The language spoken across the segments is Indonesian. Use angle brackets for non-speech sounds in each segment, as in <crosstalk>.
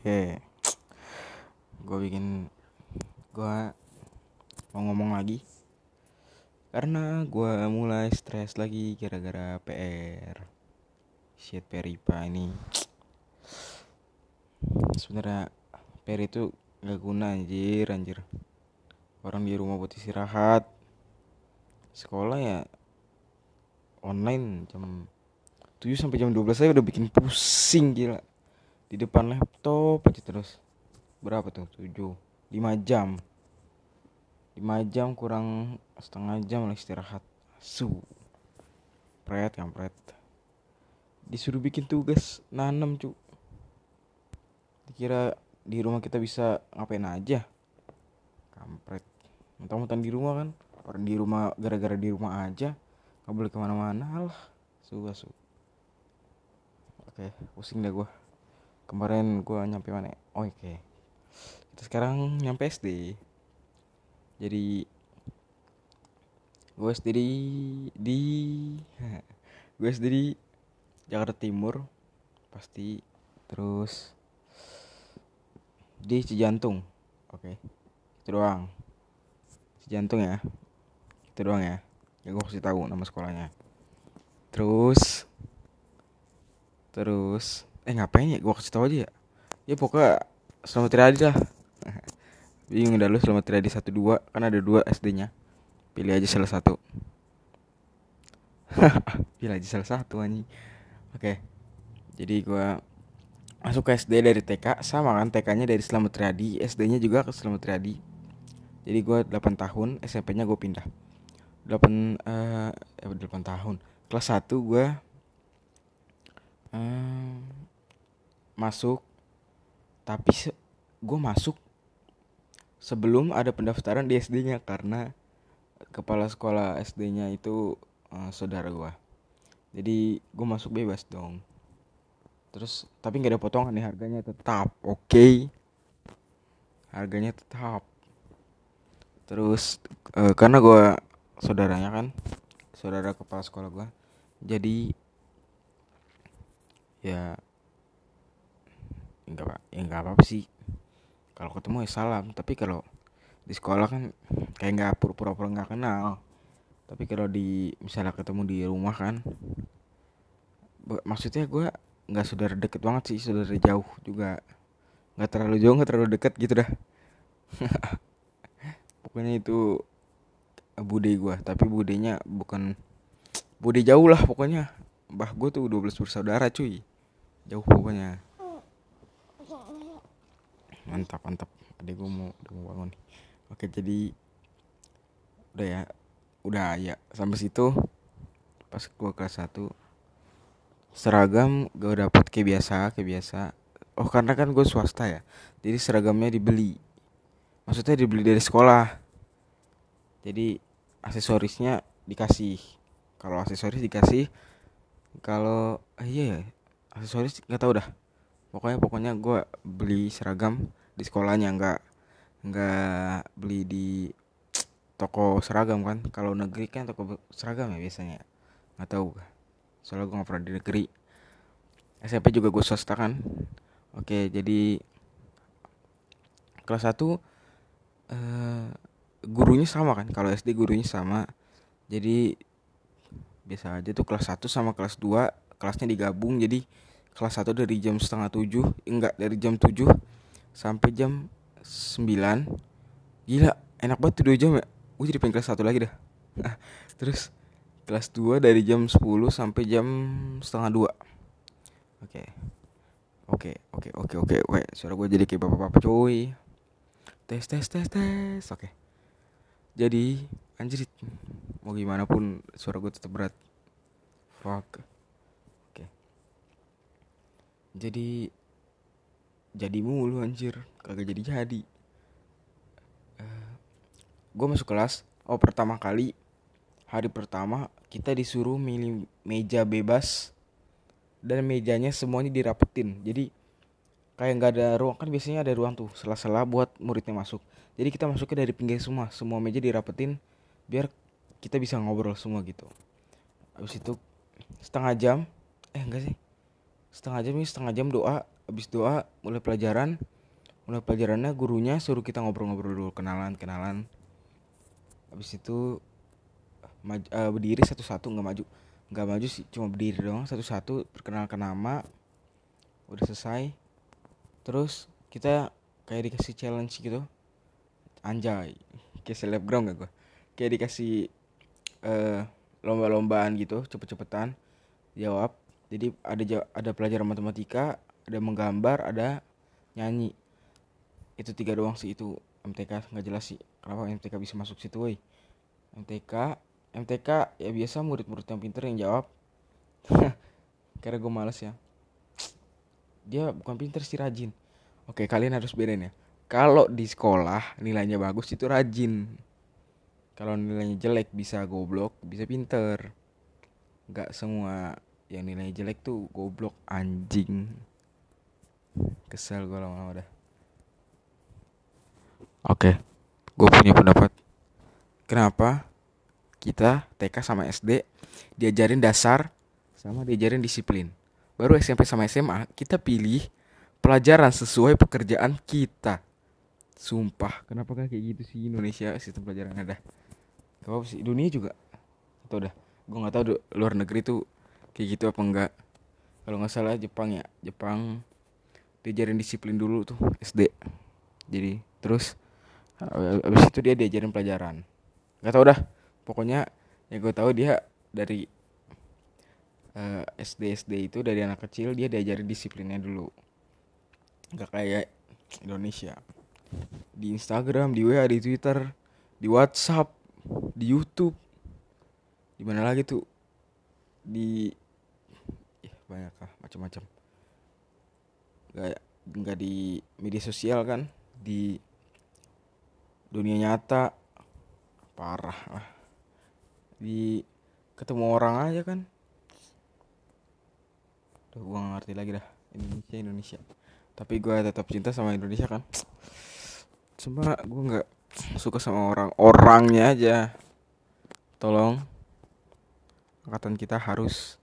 Oke, gue bikin gue mau ngomong lagi karena gue mulai stres lagi gara-gara PR. Shit PR IPA ini. Sebenarnya PR itu gak guna anjir anjir. Orang di rumah buat istirahat. Sekolah ya online jam 7 sampai jam 12 saya udah bikin pusing gila di depan laptop aja terus. Berapa tuh? 7 5 jam. 5 jam kurang setengah jam lah istirahat. Su. Pret kampret disuruh bikin tugas nanam cu. Dikira di rumah kita bisa ngapain aja. Kampret. Mentang-mentang di rumah kan. Orang di rumah gara-gara di rumah aja. Nggak boleh ke mana-mana lah. Su su. Oke pusing deh gua kemarin gue nyampe mana? Oh, oke. Okay. kita sekarang nyampe SD jadi gue SD di, <laughs> gue di Jakarta Timur pasti. Terus di Cijantung oke. Okay. itu doang. Cijantung ya. Itu doang ya. Ya gue kasih tahu nama sekolahnya. Terus terus eh ngapain ya? Gue kasih tau aja ya. Ya pokoknya selamat Riyadi lah. <laughs> Bingung dah lu selamat Riyadi satu dua. Kan ada dua SD nya pilih aja salah satu. <laughs> Pilih aja salah satu anjing. Oke. Jadi gue masuk ke SD dari TK sama kan TK nya dari Selamat Riyadi SD nya juga ke Selamat Riyadi jadi gue 8 tahun SMP nya gue pindah. 8 uh, eh 8 tahun. Kelas 1 gue uh, masuk tapi se gue masuk sebelum ada pendaftaran di SD-nya karena kepala sekolah SD-nya itu uh, saudara gue jadi gue masuk bebas dong. Terus tapi nggak ada potongan nih harganya tetap oke. Okay. harganya tetap. Terus uh, karena gue saudaranya kan saudara kepala sekolah gue jadi ya nggak ya nggak apa apa sih. Kalau ketemu ya salam tapi kalau di sekolah kan kayak nggak pura-pura nggak kenal. Tapi kalau di misalnya ketemu di rumah kan maksudnya gue nggak saudara deket banget sih saudara jauh juga. Nggak terlalu jauh nggak terlalu deket gitu dah. <laughs> Pokoknya itu bude gue tapi budenya bukan bude jauh lah pokoknya. Bah gue tuh 12 bersaudara cuy. Jauh pokoknya mantap mantap. Adik gue mau udah mau bangun oke jadi udah ya udah ya sampai situ. Pas gue kelas 1 seragam gue dapet kayak biasa kayak biasa. Oh karena kan gue swasta ya jadi seragamnya dibeli. Maksudnya dibeli dari sekolah. Jadi aksesorisnya dikasih. Kalau aksesoris dikasih kalau ah, iya ya aksesoris nggak tahu dah pokoknya pokoknya gue beli seragam di sekolahnya nggak nggak beli di toko seragam kan. Kalau negeri kan toko seragam ya biasanya. Nggak tahu soalnya gue nggak pernah di negeri. SMP juga gue swasta kan. Oke jadi kelas 1 eh, gurunya sama kan. Kalau SD gurunya sama. Jadi biasa aja tuh kelas 1 sama kelas 2 kelasnya digabung. Jadi kelas 1 dari jam setengah 7 enggak dari jam 7 sampai jam 9 gila enak banget tuh 2 jam ya. Gue jadi pengen kelas 1 lagi dah. Nah, terus kelas 2 dari jam 10 sampai jam setengah 2 oke. Oke oke oke oke. Oke suara gue jadi kayak bapak-bapak cuy. Tes tes tes tes. Oke. Jadi anjir mau gimana pun suara gue tetap berat. Fuck jadi jadi mulu anjir. Kagak jadi jadi. Uh, eh, gue masuk kelas. Oh pertama kali hari pertama kita disuruh milih meja bebas dan mejanya semuanya dirapetin. Jadi kayak nggak ada ruang kan biasanya ada ruang tuh sela-sela buat muridnya masuk. Jadi kita masuknya dari pinggir semua semua meja dirapetin biar kita bisa ngobrol semua gitu. Habis itu setengah jam eh enggak sih setengah jam ini setengah jam doa. Habis doa mulai pelajaran. Mulai pelajarannya gurunya suruh kita ngobrol-ngobrol dulu kenalan kenalan. Habis itu maju, uh, berdiri satu-satu nggak maju. Nggak maju sih cuma berdiri doang satu-satu perkenalkan nama. Udah selesai. Terus kita kayak dikasih challenge gitu. Anjay kayak selebgram gak gue kayak dikasih uh, lomba-lombaan gitu cepet-cepetan. Jawab jadi ada ada pelajaran matematika ada menggambar ada nyanyi. Itu tiga doang sih itu MTK nggak jelas sih kenapa MTK bisa masuk situ woi. MTK MTK ya biasa murid-murid yang pinter yang jawab. <laughs> Karena gue males ya. Dia bukan pinter sih rajin. Oke kalian harus bedain ya. Kalau di sekolah nilainya bagus itu rajin. Kalau nilainya jelek bisa goblok bisa pinter. Nggak semua yang nilainya jelek tuh goblok anjing. Kesel gue lama-lama dah. Oke gue punya pendapat. Kenapa kita TK sama SD diajarin dasar sama diajarin disiplin? Baru SMP sama SMA kita pilih pelajaran sesuai pekerjaan kita. Sumpah. Kenapa kayak gitu sih Indonesia sistem pelajaran ada Gak apa sih dunia juga. Atau udah gue nggak tahu luar negeri tuh kayak gitu apa enggak? Kalau nggak salah Jepang ya. Jepang diajarin disiplin dulu tuh SD jadi terus abis itu dia diajarin pelajaran. Nggak tau dah. Pokoknya ya gue tahu dia dari uh, eh, SD SD itu dari anak kecil dia diajarin disiplinnya dulu. Nggak kayak Indonesia. Di Instagram di WA di Twitter di WhatsApp di YouTube. Di mana lagi tuh di ya banyak lah macam-macam. Nggak nggak di media sosial kan? Di dunia nyata. Parah lah. Di ketemu orang aja kan? Duh, gue ngerti lagi dah. Indonesia Indonesia. Tapi gue tetap cinta sama Indonesia kan? Cuma gue nggak suka sama orang orangnya aja. Tolong angkatan kita harus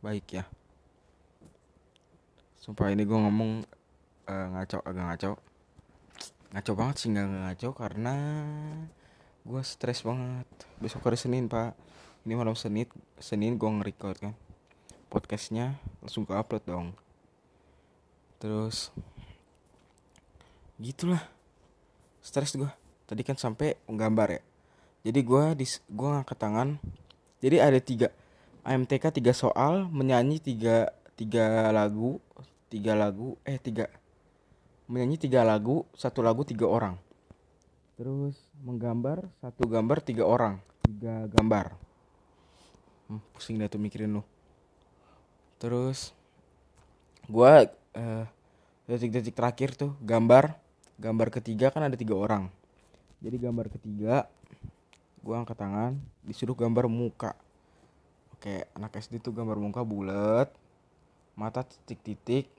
baik ya. Sumpah ini gue ngomong uh, ngaco agak ngaco. Ngaco banget sih nggak ngaco karena gue stres banget. Besok hari Senin pak. Ini malam Senin Senin gue nge-record kan. Podcastnya langsung ke upload dong. Terus gitulah. Stres gue tadi kan sampai menggambar ya. Jadi gue di gue ngangkat tangan jadi ada tiga AMTK tiga soal menyanyi tiga tiga lagu tiga lagu eh tiga. Menyanyi tiga lagu satu lagu tiga orang. Terus menggambar satu gambar tiga orang tiga gambar. Hmm, pusing deh tuh mikirin lu. Terus gue uh, detik-detik terakhir tuh gambar. Gambar ketiga kan ada tiga orang. Jadi gambar ketiga gue angkat tangan disuruh gambar muka. Oke anak SD tuh gambar muka bulat mata titik-titik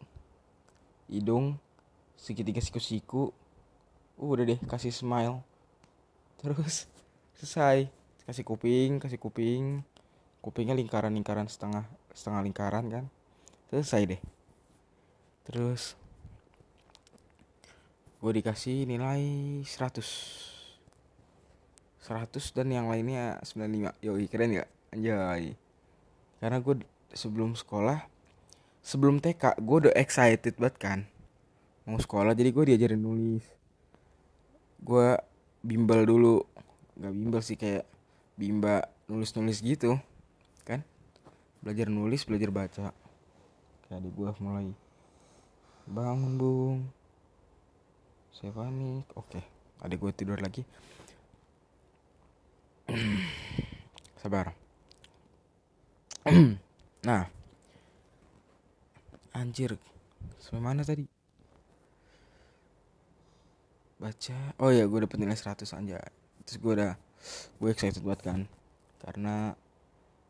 hidung segitiga siku-siku. Uh, udah deh kasih smile. Terus selesai. Kasih kuping kasih kuping. Kupingnya lingkaran-lingkaran setengah setengah lingkaran kan. Selesai deh. Terus gue dikasih nilai 100 100 dan yang lainnya 95 yoi keren gak? Anjay. Karena gue sebelum sekolah sebelum TK gue udah excited banget kan. Mau sekolah jadi gue diajarin nulis. Gue bimbel dulu. Nggak bimbel sih kayak bimba nulis nulis gitu kan? Belajar nulis belajar baca. Kayak di gue mulai bangun bung. Saya panik oke adik gue tidur lagi <clears throat> sabar. <clears throat> Nah. Anjir. Sampai mana tadi? Baca. Oh ya gue dapet nilai 100 aja terus gue udah gue excited banget kan. Karena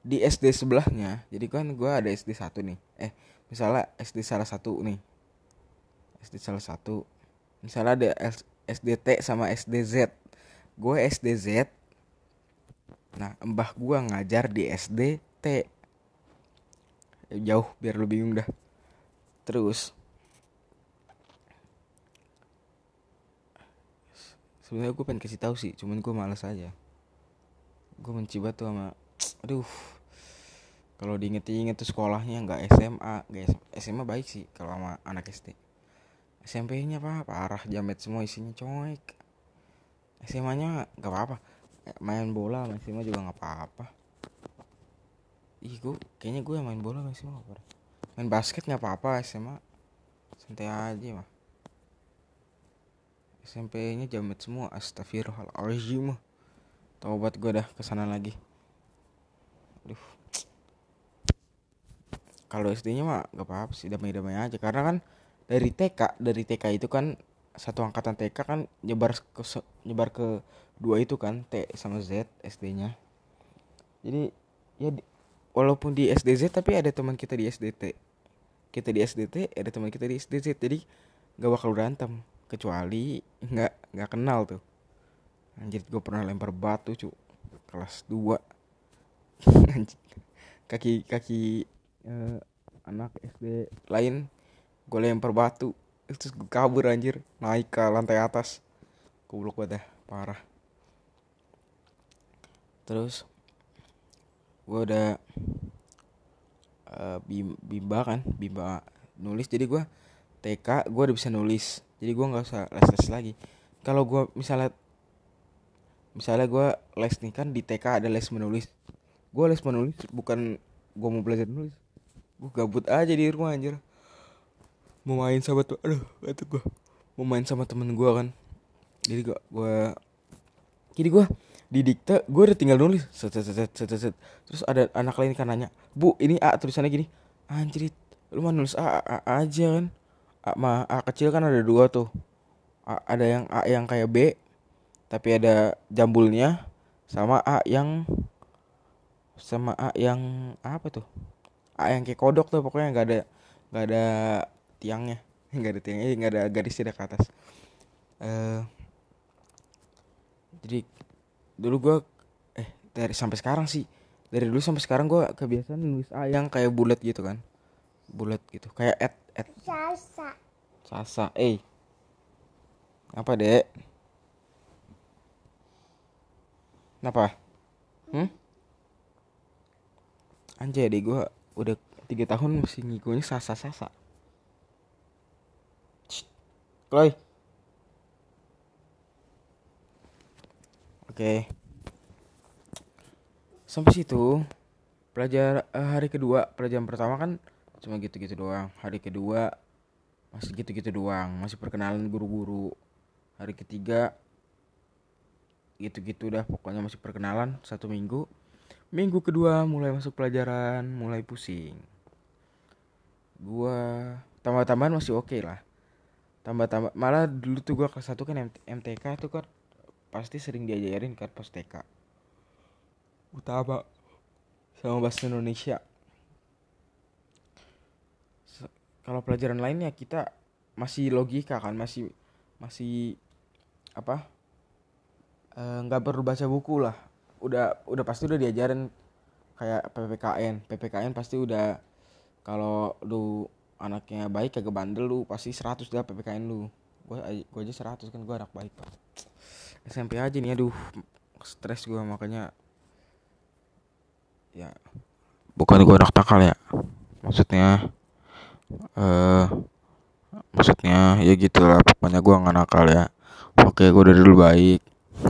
di SD sebelahnya jadi kan gue ada SD satu nih. Eh misalnya SD salah satu nih. SD salah satu. Misalnya ada SDT sama SDZ gue SDZ Nah, mbah gua ngajar di SD T. Jauh biar lu bingung dah. Terus sebenarnya gue pengen kasih tahu sih, cuman gue males aja. Gue mencoba tuh sama aduh. Kalau diinget-inget tuh sekolahnya nggak SMA, guys. SMA baik sih kalau sama anak SD. SMP-nya apa? Parah jamet semua isinya coy SMA-nya nggak apa-apa main bola sama SMA juga nggak apa-apa. Ih gue kayaknya gue main bola sama SMA apa main basket nggak apa-apa SMA santai aja mah. SMP nya jamet semua astagfirullahaladzim Taubat gue dah ke sana lagi. Aduh. Kalau SD nya mah gak apa-apa sih damai-damai aja. Karena kan dari TK Dari TK itu kan Satu angkatan TK kan nyebar ke, nyebar ke dua itu kan T sama Z SD nya Jadi ya walaupun di SDZ tapi ada teman kita di SDT Kita di SDT ada teman kita di SDZ Jadi gak bakal berantem. Kecuali nggak nggak kenal tuh. Anjir gue pernah lempar batu cu. Kelas 2 <laughs> kaki kaki uh, anak SD lain gue lempar batu terus gue kabur anjir. Naik ke lantai atas. Goblok banget dah parah. Terus gue udah uh, bimba kan bimba nulis. Jadi gue TK gue udah bisa nulis. Jadi gue nggak usah les les lagi. Kalau gue misalnya misalnya gue les nih kan di TK ada les menulis. Gue les menulis bukan gue mau belajar nulis. Gue gabut aja di rumah anjir mau main sama tuh aduh itu gue mau main sama temen gue kan. Jadi gue gue jadi gue di dikte gue udah tinggal nulis. Set, set, set, set, set, terus ada anak lain kan nanya bu ini a tulisannya gini. Anjir lu mah nulis a, a, a aja kan. A, ma, A kecil kan ada dua tuh. A, ada yang A yang kayak B tapi ada jambulnya sama A yang sama A yang apa tuh? A yang kayak kodok tuh pokoknya nggak ada nggak ada tiangnya <laughs> nggak ada tiangnya nggak ada garisnya ke atas uh, jadi dulu gue eh dari sampai sekarang sih dari dulu sampai sekarang gue kebiasaan nulis A yang kayak bulat gitu kan bulat gitu kayak at at Sasa. Sasa, eh. Apa, Dek? Kenapa? Hmm? Anjay, deh gue udah tiga tahun masih ngikutin Sasa-Sasa. Kloy. Oke. Sampai situ pelajar uh, hari kedua pelajaran pertama kan cuma gitu-gitu doang. Hari kedua masih gitu-gitu doang. Masih perkenalan guru-guru. Hari ketiga gitu-gitu dah. Pokoknya masih perkenalan satu minggu. Minggu kedua mulai masuk pelajaran mulai pusing. Gua tambah-tambahan masih oke okay lah tambah-tambah malah dulu tuh gua kelas satu kan MTK tuh kan pasti sering diajarin kan pas TK utama sama bahasa Indonesia. Kalau pelajaran lainnya kita masih logika kan masih masih apa eh, nggak e, perlu baca buku lah. Udah udah pasti udah diajarin kayak ppkn ppkn pasti udah kalau lu anaknya baik kagak bandel lu. Pasti 100 dah ppkn lu. Gua gua aja 100 kan gua anak baik pak. SMP aja nih aduh. Stres gua makanya ya bukan gua anak takal ya. Maksudnya eh uh, maksudnya ya gitulah pokoknya gue nggak nakal ya. Oke gue udah dulu baik. <laughs>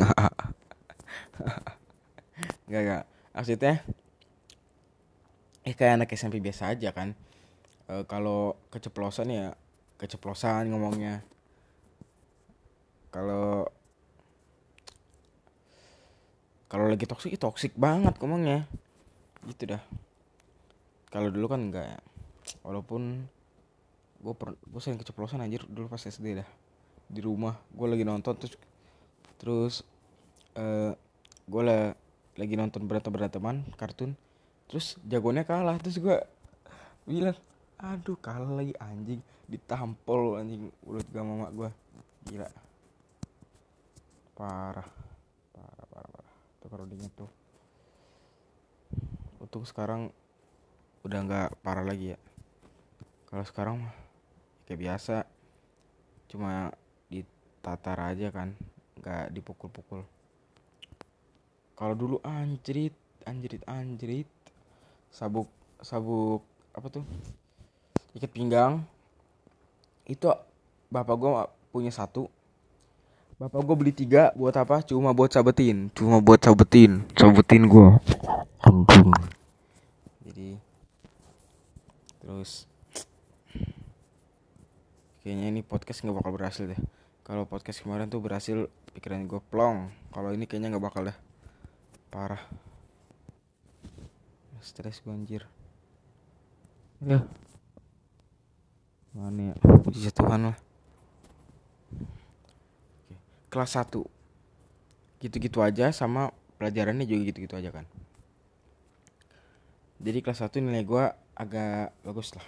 Nggak nggak. Maksudnya eh kayak anak SMP biasa aja kan e, kalau keceplosan ya keceplosan ngomongnya. Kalau kalau lagi toksik toksik banget ngomongnya. Gitu dah. Kalau dulu kan enggak ya. Walaupun gue per gue sering keceplosan anjir dulu pas SD dah. Di rumah gue lagi nonton terus terus uh, eh, gue lah lagi nonton berantem beranteman kartun terus jagonya kalah terus gue bilang aduh kalah lagi anjing. Ditampol anjing mulut gak mama gue gila. Parah. Parah parah parah. Tuh kalau tuh. Untuk sekarang udah nggak parah lagi ya. Kalau sekarang mah kayak biasa. Cuma ditatar aja kan nggak dipukul-pukul. Kalau dulu anjrit anjrit anjrit. Sabuk sabuk apa tuh ikat pinggang. Itu bapak gue punya satu. Bapak gue beli tiga buat apa? Cuma buat sabetin. Cuma buat sabetin. Sabetin gue anjing jadi terus. Kayaknya ini podcast nggak bakal berhasil deh. Kalau podcast kemarin tuh berhasil pikiran gue plong. Kalau ini kayaknya nggak bakal deh. Parah. Stres gue anjir. Ya mana ya? Puji Tuhan lah. Kelas 1 gitu-gitu aja sama pelajarannya juga gitu-gitu aja kan. Jadi kelas 1 nilai gue agak bagus lah.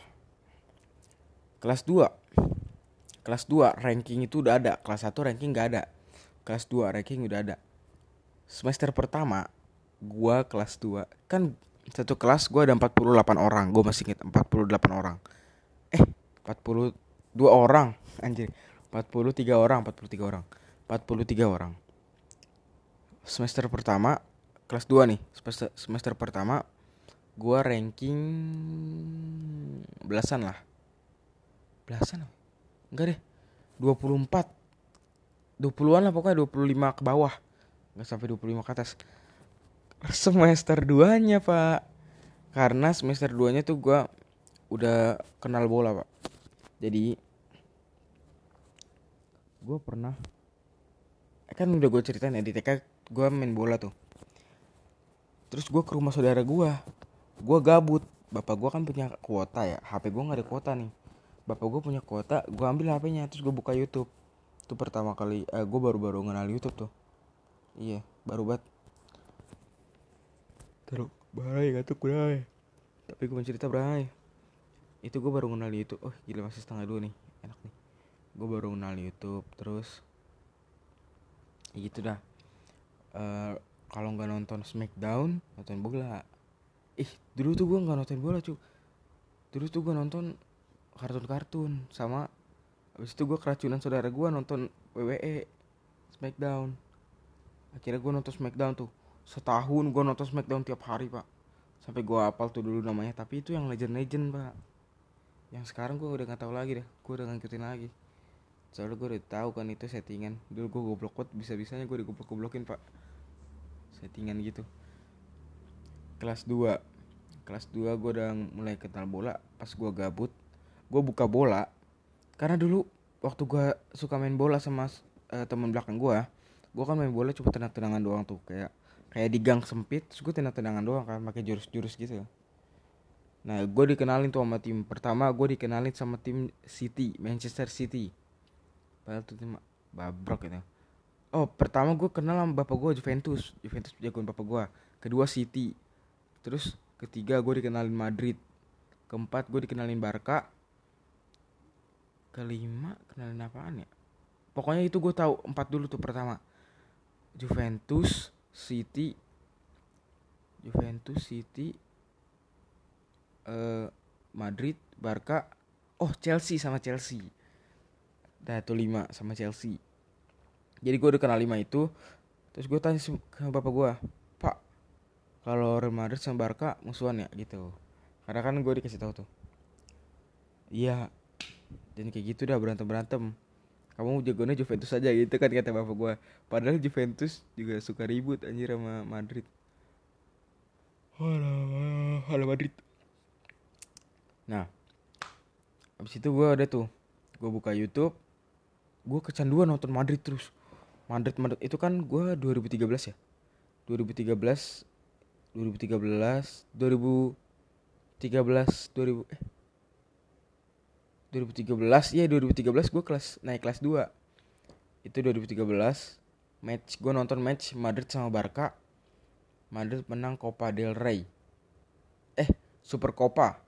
Kelas 2 kelas 2 ranking itu udah ada. Kelas 1 ranking gak ada. Kelas 2 ranking udah ada. Semester pertama gua kelas 2 kan satu kelas gua ada 48 orang. Gue masih inget 48 orang. Eh 42 orang anjir. 43 orang 43 orang. 43 orang. Semester pertama kelas 2 nih. Semester, semester pertama gua ranking belasan lah. Belasan enggak deh. 24 20-an lah pokoknya 25 ke bawah. Nggak sampai 25 ke atas. Semester 2 nya pak. Karena semester 2 nya tuh gue udah kenal bola pak jadi gue pernah kan udah gue ceritain ya di TK gue main bola tuh. Terus gue ke rumah saudara gue gue gabut. Bapak gue kan punya kuota ya HP gue nggak ada kuota nih. Bapak gue punya kuota gue ambil HP-nya terus gue buka YouTube. Itu pertama kali eh, gue baru-baru kenal YouTube tuh. Iya baru banget. Terus bahaya gak tuh kurai tapi gue cerita bahaya itu gue baru kenal YouTube. Oh gila masih setengah dua nih. Enak nih. Gue baru kenal YouTube terus ya gitu dah. Uh, kalau nggak nonton Smackdown nonton bola. Ih dulu tuh gue nggak nonton bola cu dulu tuh gue nonton kartun-kartun sama habis itu gue keracunan saudara gue nonton WWE Smackdown. Akhirnya gue nonton Smackdown tuh. Setahun gue nonton Smackdown tiap hari pak. Sampai gue apal tuh dulu namanya. Tapi itu yang legend-legend pak yang sekarang gue udah nggak tahu lagi deh gue udah ngikutin lagi. Soalnya gue udah tahu kan itu settingan. Dulu gue goblok banget bisa bisanya gue digoblok goblokin pak. Settingan gitu. Kelas 2 kelas 2 gue udah mulai kenal bola. Pas gue gabut gue buka bola. Karena dulu waktu gue suka main bola sama uh, teman belakang gue gue kan main bola cuma tenang-tenangan doang tuh. Kayak kayak di gang sempit terus gue tenang-tenangan doang kan pakai jurus-jurus gitu nah gue dikenalin tuh sama tim pertama gue dikenalin sama tim City Manchester City. Padahal tuh tim babrok gitu. Oh pertama gue kenal sama bapak gue Juventus. Juventus jagoan bapak gue kedua City. Terus ketiga gue dikenalin Madrid. Keempat gue dikenalin Barca. Kelima kenalin apaan ya? Pokoknya itu gue tahu empat dulu tuh pertama. Juventus City. Juventus City uh, Madrid Barca oh Chelsea sama Chelsea. Dah tuh lima sama Chelsea. Jadi gue udah kenal lima itu terus gue tanya ke bapak gue pak kalau Real Madrid sama Barca musuhan ya? Gitu. Karena kan gue dikasih tahu tuh. Iya. Dan kayak gitu dah berantem berantem kamu jagonya Juventus aja gitu kan kata bapak gue padahal Juventus juga suka ribut anjir sama Madrid. Halo halo Madrid nah abis itu gue ada tuh gue buka YouTube gue kecanduan nonton Madrid terus. Madrid Madrid itu kan gue 2013 ya? 2013 2013 2013 2000 eh 2013 ya 2013 gue kelas naik kelas 2 itu 2013 match gue nonton match Madrid sama Barca. Madrid menang Copa del Rey. Eh Super Copa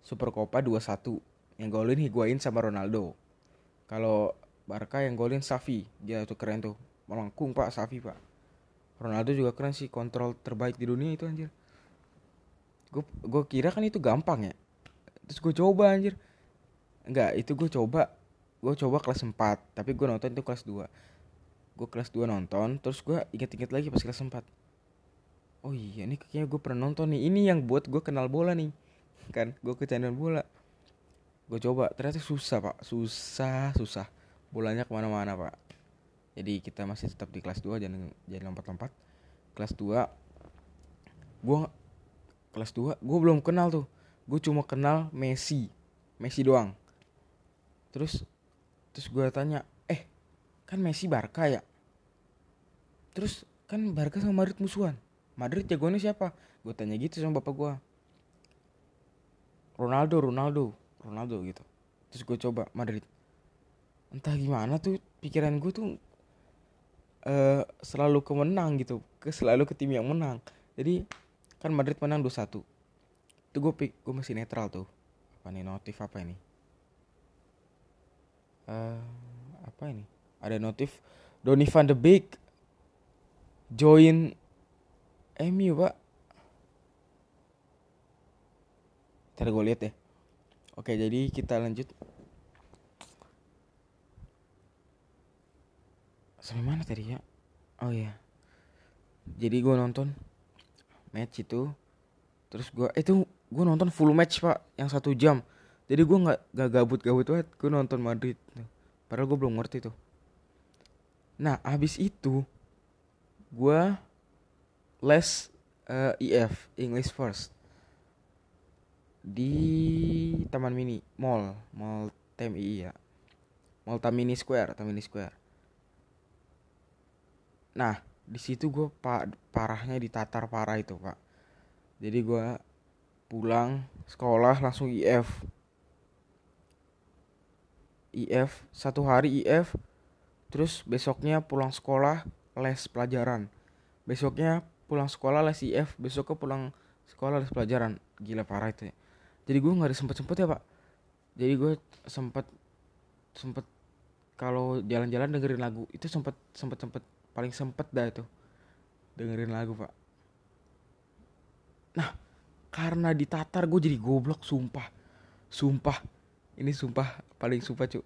Super Copa 2-1 yang golin Higuain sama Ronaldo. Kalau Barca yang golin Safi dia tuh keren tuh. Melengkung pak Safi pak. Ronaldo juga keren sih kontrol terbaik di dunia itu anjir. Gue gue kira kan itu gampang ya. Terus gue coba anjir. Enggak, itu gue coba. Gue coba kelas 4 tapi gue nonton itu kelas 2 gue kelas 2 nonton terus gue inget-inget lagi pas kelas 4 oh iya ini kayaknya gue pernah nonton nih. Ini yang buat gue kenal bola nih kan gue ke channel bola. Gue coba ternyata susah pak. Susah susah. Bolanya ke mana-mana pak. Jadi kita masih tetap di kelas 2 jangan jangan lompat-lompat. Kelas 2 gue kelas 2 gue belum kenal tuh. Gue cuma kenal Messi. Messi doang. Terus terus gue tanya eh kan Messi Barca ya? Terus kan Barca sama Madrid musuhan. Madrid jagoannya siapa? Gue tanya gitu sama bapak gue Ronaldo Ronaldo Ronaldo gitu. Terus gue coba Madrid. Entah gimana tuh pikiran gue tuh uh, selalu kemenang gitu. Ke selalu ke tim yang menang. Jadi kan Madrid menang 2-1 itu gue pik gue masih netral tuh. Apa nih notif apa ini? Uh, apa ini? Ada notif Donny van de Beek join MU pak Ntar gue lihat ya. Oke jadi kita lanjut. Sampai mana tadi ya? Oh iya. Jadi gue nonton Match itu Terus gue eh, Itu gue nonton full match pak Yang satu jam. Jadi gue gak, gak gabut-gabut banget Gue nonton Madrid Padahal gue belum ngerti tuh. Nah abis itu Gue Les uh, eh, IF English First di Taman Mini Mall. Mall TMI ya. Mall Tamini Square Tamini Square. Nah di situ gue pak parahnya ditatar parah itu pak. Jadi gue pulang sekolah langsung IF IF satu hari IF terus besoknya pulang sekolah les pelajaran. Besoknya pulang sekolah les IF besoknya pulang sekolah les pelajaran. Gila parah itu ya jadi gue nggak ada sempet sempet ya pak. Jadi gue sempet sempet kalau jalan-jalan dengerin lagu itu sempet sempet sempet paling sempet dah itu. Dengerin lagu pak. Nah karena ditatar gue jadi goblok sumpah. Sumpah. Ini sumpah paling sumpah cu.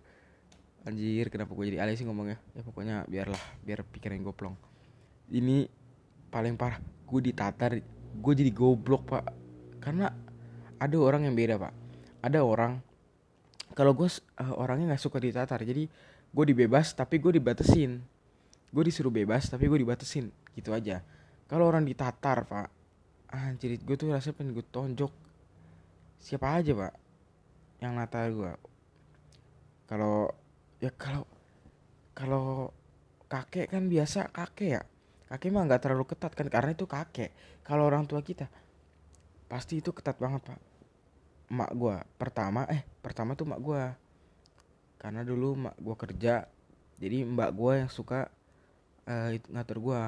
Anjir kenapa gue jadi alay sih ngomongnya? Ya pokoknya biarlah biar pikiran gue plong ini paling parah gue ditatar gue jadi goblok pak. Karena ada orang yang beda pak. Ada orang kalau gue uh, orangnya nggak suka ditatar jadi gue dibebas tapi gue dibatasin gue disuruh bebas tapi gue dibatasin gitu aja. Kalau orang ditatar pak anjir gue tuh rasanya pengen gue tonjok. Siapa aja pak yang natar gue kalau ya kalau kalau kakek kan biasa kakek ya. Kakek mah nggak terlalu ketat kan karena itu kakek. Kalau orang tua kita pasti itu ketat banget pak mak gue pertama eh pertama tuh mak gue karena dulu mak gue kerja jadi mbak gue yang suka uh, ngatur gue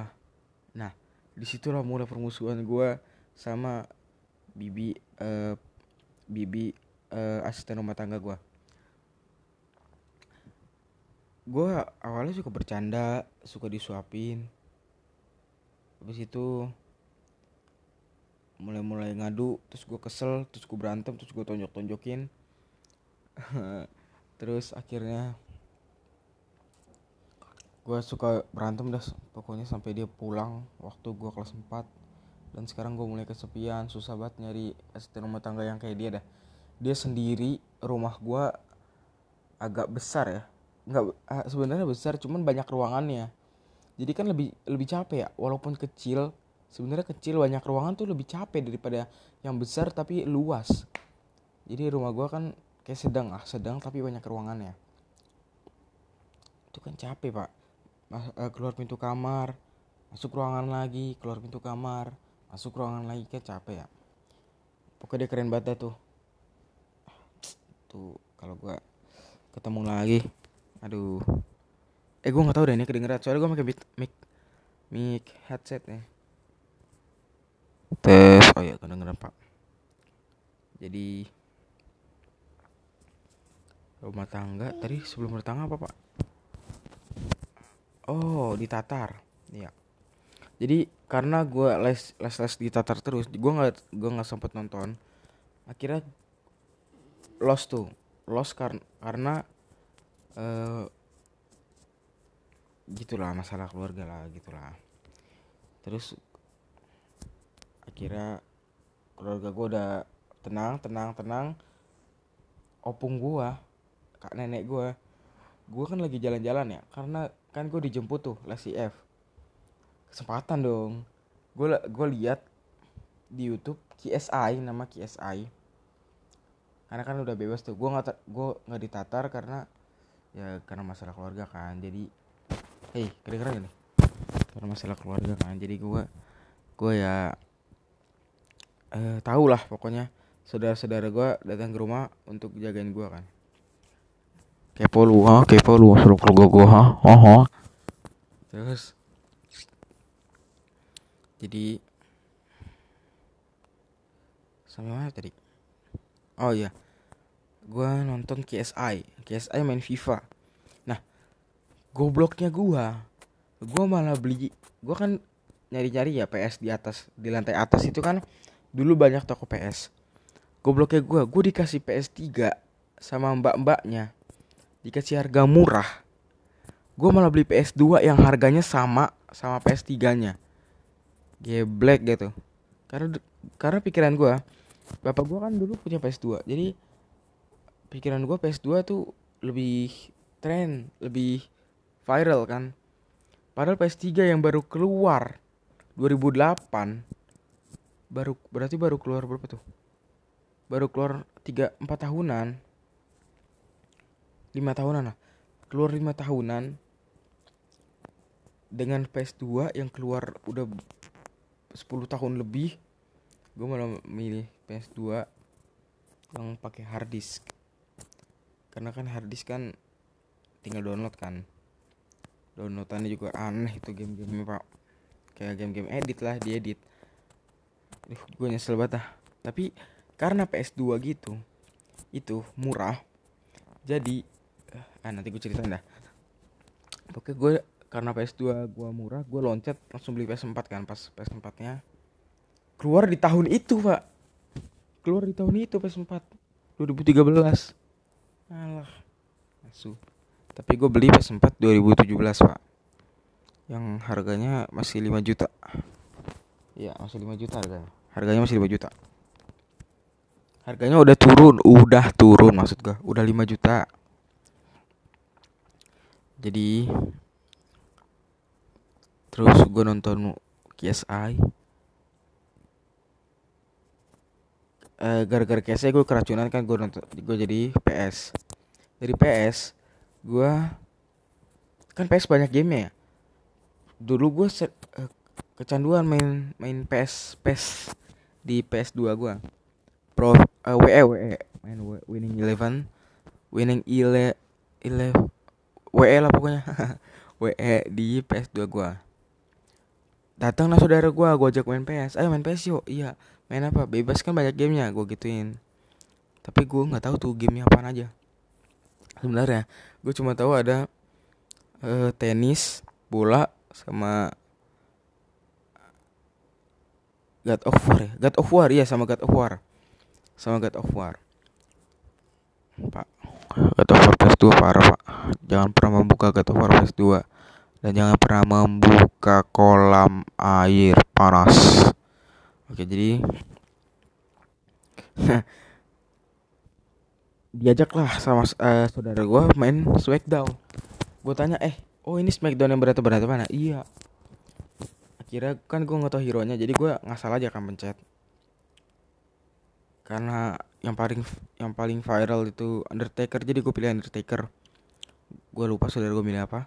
nah di situlah mulai permusuhan gue sama bibi uh, bibi uh, asisten rumah tangga gue gue awalnya suka bercanda suka disuapin. Habis itu mulai-mulai ngadu terus gue kesel terus gue berantem terus gue tonjok-tonjokin. <laughs> Terus akhirnya gue suka berantem dah pokoknya sampai dia pulang waktu gue kelas 4 dan sekarang gue mulai kesepian susah banget nyari asisten rumah tangga yang kayak dia dah. Dia sendiri rumah gue agak besar ya. Nggak ah, sebenarnya besar cuman banyak ruangannya. Jadi kan lebih lebih capek ya walaupun kecil sebenarnya kecil banyak ruangan tuh lebih capek daripada yang besar tapi luas. Jadi rumah gue kan kayak sedang ah sedang tapi banyak ruangannya. Itu kan capek pak. Mas, uh, keluar pintu kamar masuk ruangan lagi keluar pintu kamar masuk ruangan lagi kayak capek ya. Pokoknya dia keren banget tuh. Tuh kalau gue ketemu lagi aduh. Eh gue nggak tahu deh ini kedengeran. Soalnya gue pakai mic mic headset nih tes. Oh ya kedengeran pak jadi rumah tangga. Tadi sebelum rumah tangga apa pak? Oh di Tatar iya. Jadi karena gue les les les di Tatar terus gue nggak gue nggak sempet nonton. Akhirnya lost tuh. Lost kar karena uh, gitulah masalah keluarga lah gitulah. Terus akhirnya keluarga gue udah tenang tenang tenang. Opung gue kak nenek gue gue kan lagi jalan-jalan ya karena kan gue dijemput tuh les F. Kesempatan dong. Gue gue lihat di YouTube KSI nama KSI karena kan udah bebas tuh gue nggak gue nggak ditatar karena ya karena masalah keluarga kan. Jadi hei kira-kira gini karena masalah keluarga kan. Jadi gue gue ya eh, tahu lah pokoknya saudara-saudara gue datang ke rumah untuk jagain gue kan. Kepo lu ha? Kepo lu suruh keluarga gue ha? Oh, oh. terus? Jadi sampai mana tadi? Oh iya. Gue nonton KSI KSI main FIFA. Nah gobloknya gue gue malah beli gue kan nyari-nyari ya PS di atas di lantai atas itu kan dulu banyak toko PS gobloknya gue gue dikasih PS 3 sama mbak-mbaknya. Dikasih harga murah. Gue malah beli PS 2 yang harganya sama sama PS 3 nya black gitu. Karena karena pikiran gue bapak gue kan dulu punya PS 2 jadi pikiran gue PS2 tuh lebih tren, lebih viral kan. Padahal PS3 yang baru keluar 2008 baru berarti baru keluar berapa tuh? Baru keluar 3 4 tahunan. 5 tahunan lah. Keluar 5 tahunan dengan PS2 yang keluar udah 10 tahun lebih gue malah milih PS2 yang pakai hard disk karena kan harddisk kan tinggal download kan downloadannya juga aneh itu game-game pak kayak game-game edit lah diedit Gue nyesel banget ah. tapi karena PS2 gitu itu murah jadi ah nanti gue ceritain dah oke gue karena PS2 gue murah gue loncat langsung beli PS4 kan pas PS4 nya keluar di tahun itu pak keluar di tahun itu PS4 2013 Alah. Asu. Tapi gue beli PS4 2017, Pak. Yang harganya masih 5 juta. Iya, masih 5 juta harganya. Harganya masih 5 juta. Harganya udah turun, udah turun maksud gue. Udah 5 juta. Jadi terus gue nonton KSI uh, gara-gara case gue keracunan kan gue nonton gue jadi PS dari PS gue kan PS banyak game ya dulu gue set, uh, kecanduan main main PS PS di PS2 gue Pro uh, WE WE main Winning Eleven Winning Ile Ile WE lah pokoknya. <laughs> WE di PS2 gue datang lah saudara gue gue ajak main PS ayo main PS yuk. Iya main apa? Bebas kan banyak gamenya gue gituin. Tapi gue nggak tahu tuh gamenya apa aja. Sebenarnya gue cuma tahu ada uh, tenis bola sama God of War ya? God of War iya sama God of War. Sama God of War. Pak. God of War PS2 parah pak. Jangan pernah membuka God of War PS2 dan jangan pernah membuka kolam air panas. Oke, jadi <laughs> diajaklah sama uh, saudara gue main Smackdown. Gue tanya, eh, oh ini Smackdown yang berat berat mana? Iya. Akhirnya kan gue nggak tahu hero nya, jadi gue ngasal aja kan pencet. Karena yang paling yang paling viral itu Undertaker, jadi gue pilih Undertaker. Gue lupa saudara gue milih apa.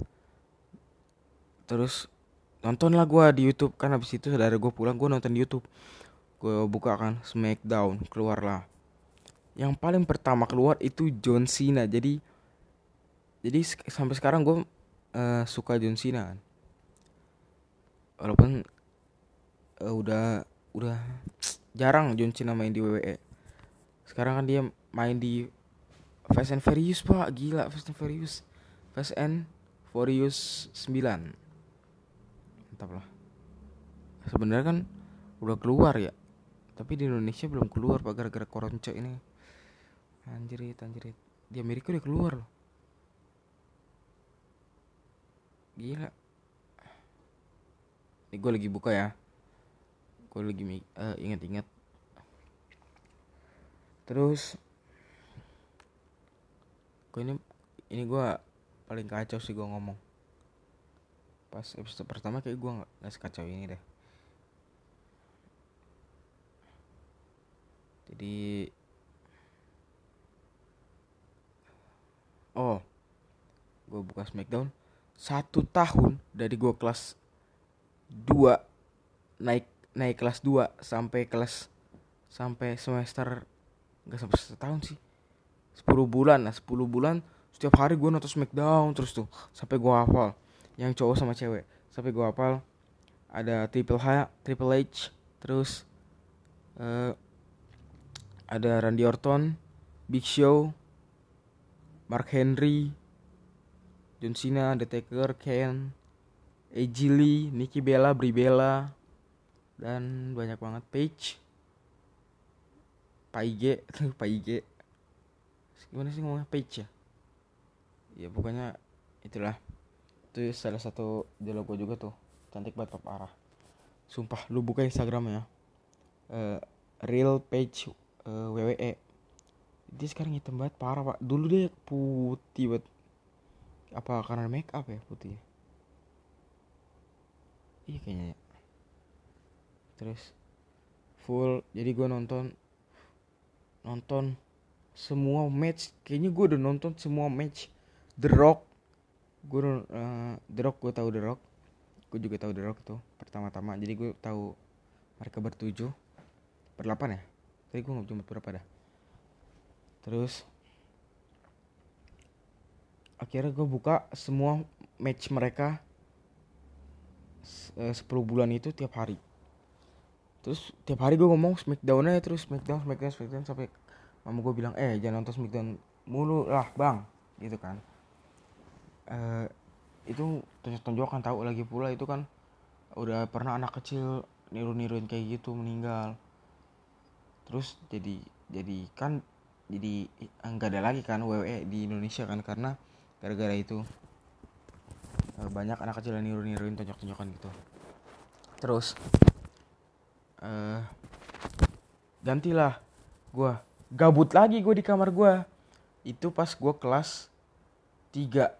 Terus nonton lah gue di YouTube kan habis itu saudara gue pulang gue nonton di YouTube gue buka kan Smackdown keluar lah yang paling pertama keluar itu John Cena jadi jadi sampai sekarang gue uh, suka John Cena kan walaupun uh, udah udah jarang John Cena main di WWE sekarang kan dia main di Fast and Furious pak. Gila Fast and Furious. Fast and Furious 9 mantap lah. Sebenarnya kan udah keluar ya tapi di Indonesia belum keluar pak gara-gara koronce ini. Anjirit anjirit di Amerika udah keluar loh. Gila ini gue lagi buka ya. Gue lagi uh, inget-inget terus gue ini ini gue paling kacau sih gue ngomong. Pas episode pertama kayak gue nggak nggak sekacau ini deh. Jadi oh gue buka Smackdown. Satu tahun dari gue kelas 2 naik naik kelas 2 sampai kelas sampai semester nggak sampai setahun sih. 10 bulan nah 10 bulan setiap hari gue nonton Smackdown terus tuh sampai gue hafal. Yang cowok sama cewek sampai gue hafal. Ada Triple H Triple H terus uh, ada Randy Orton Big Show Mark Henry John Cena Undertaker Ken AJ Lee Nikki Bella Brie Bella dan banyak banget. Page Pak IG <laughs> Pak IG gimana sih ngomongnya? Page ya? Ya pokoknya itulah. Itu salah satu dialog gue juga tuh. Cantik banget parah. Sumpah lu buka instagram ya. Uh, real page uh, WWE dia sekarang hitam banget parah pak. Dulu dia putih banget. Apa karena make up ya putih iya kayaknya. Ya. terus full jadi gue nonton nonton semua match. Kayaknya gue udah nonton semua match. The Rock gue uh, The Rock gue tahu The Rock. Gue juga tahu The Rock tuh pertama-tama. Jadi gue tahu mereka bertujuh. Berdelapan ya? Tapi gue nggak cuma berapa dah. Terus akhirnya gue buka semua match mereka uh, 10 bulan itu tiap hari. Terus tiap hari gue ngomong smackdownnya terus smackdown smackdown smackdown sampai mama gue bilang eh jangan nonton Smackdown mulu lah bang. Gitu kan. Uh, itu tonjok-tonjokan tahu lagi pula itu kan udah pernah anak kecil niru-niruin kayak gitu meninggal. Terus jadi jadi kan jadi enggak ada lagi kan WWE di Indonesia kan karena gara-gara itu banyak anak kecil yang niru-niruin tonjok-tonjokan gitu. Terus uh, gantilah gue gabut lagi gue di kamar gue itu pas gue kelas 3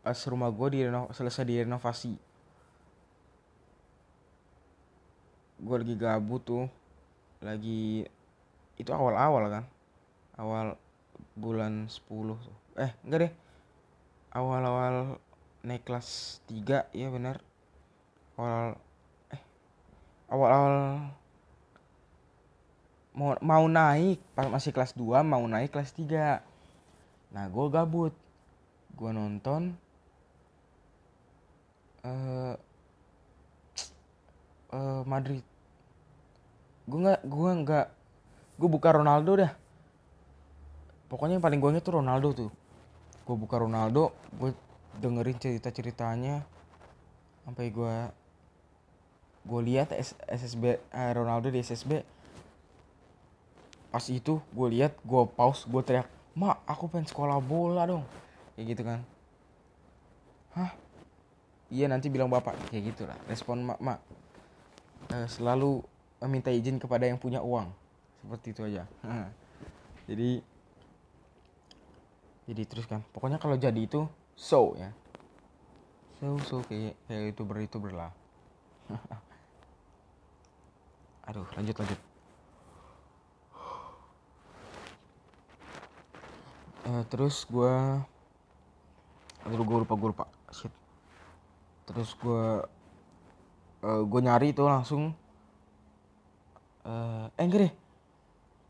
pas rumah gue di selesai direnovasi. Gue lagi gabut tuh. Lagi itu awal-awal kan? Awal bulan 10 tuh. Eh enggak deh awal-awal naik kelas 3 ya benar. Awal eh awal-awal mau mau naik pas masih kelas 2 mau naik kelas 3 nah gue gabut. Gue nonton uh, uh, Madrid. Gue nggak gue nggak gue buka Ronaldo dah. Pokoknya yang paling gue inget tuh Ronaldo tuh gue buka Ronaldo gue dengerin cerita ceritanya sampai gue gue lihat SSB eh, Ronaldo di SSB pas itu gue lihat gue pause gue teriak mak aku pengen sekolah bola dong. Kayak gitu kan. Hah? Iya nanti bilang bapak. Kayak gitulah respon mak mak. Uh, selalu meminta izin kepada yang punya uang. Seperti itu aja. <laughs> Jadi jadi terus kan pokoknya kalau jadi itu so ya. So so kayak kayak itu itu berlah aduh lanjut lanjut. Uh, terus gue aduh gue lupa gue lupa. Shit. Terus gue uh, gue nyari itu langsung. Uh, enggak deh.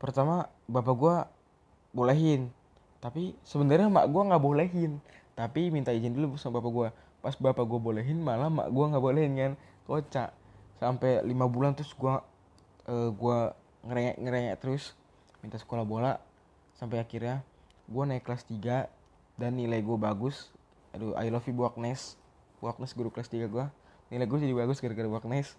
Pertama bapak gue bolehin tapi sebenarnya mak gue nggak bolehin. Tapi minta izin dulu sama bapak gue pas bapak gue bolehin malah mak gue nggak bolehin kan? Kocak. Sampai lima bulan terus gue uh, gue ngerengek ngerengek terus. Minta sekolah bola. Sampai akhirnya gue naik kelas 3 dan nilai gue bagus. Aduh I love you Bu Agnes. Bu Agnes guru kelas 3 gue nilai gue jadi bagus gara-gara Bu Agnes.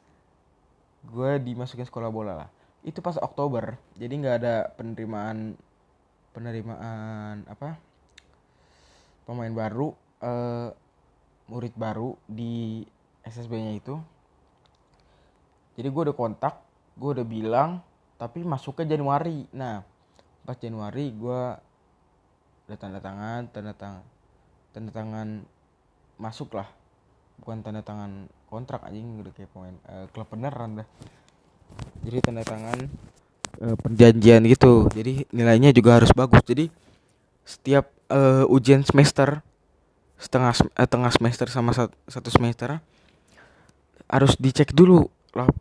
Gue dimasukin sekolah bola lah. Itu pas Oktober. Jadi nggak ada penerimaan penerimaan apa pemain baru uh, murid baru di SSB-nya itu. Jadi gue udah kontak gue udah bilang tapi masuknya Januari. Nah pas Januari gue udah tanda tangan tanda tangan tanda tangan masuk lah. Bukan tanda tangan kontrak aja udah kayak pemain uh, klub beneran dah. Jadi tanda tangan uh, perjanjian gitu. Jadi nilainya juga harus bagus. Jadi setiap uh, ujian semester setengah uh, tengah semester sama satu semester harus dicek dulu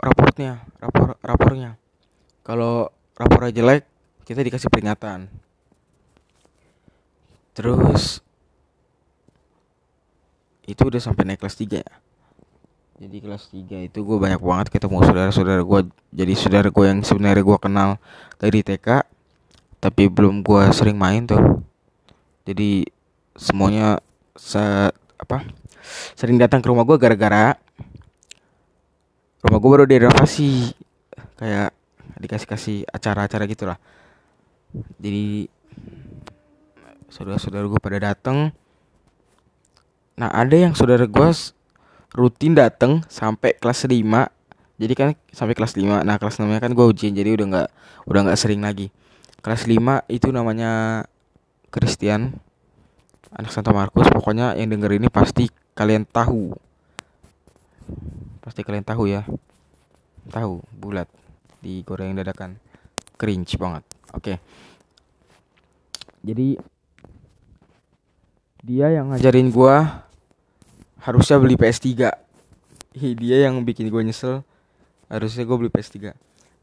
raportnya rapor rapornya. Kalau rapornya jelek kita dikasih peringatan. Terus itu udah sampai naik kelas 3 ya jadi kelas 3 itu gue banyak banget ketemu saudara-saudara gue jadi saudara gue yang sebenarnya gue kenal dari TK tapi belum gue sering main tuh. Jadi semuanya se apa sering datang ke rumah gue gara-gara rumah gue baru direnovasi. Kayak dikasih kasih acara-acara gitulah. Jadi saudara-saudara gue pada datang nah ada yang saudara gue rutin datang sampai kelas 5 jadi kan sampai kelas 5 nah kelas 6 kan gue ujian jadi udah nggak udah nggak sering lagi. Kelas 5 itu namanya Christian anak Santa Markus. Pokoknya yang denger ini pasti kalian tahu. Pasti kalian tahu ya. Tahu bulat digoreng dadakan. Cringe banget. Oke. Okay. jadi dia yang ngajarin gua harusnya beli PS3 Hi, dia yang bikin gue nyesel. Harusnya gue beli PS3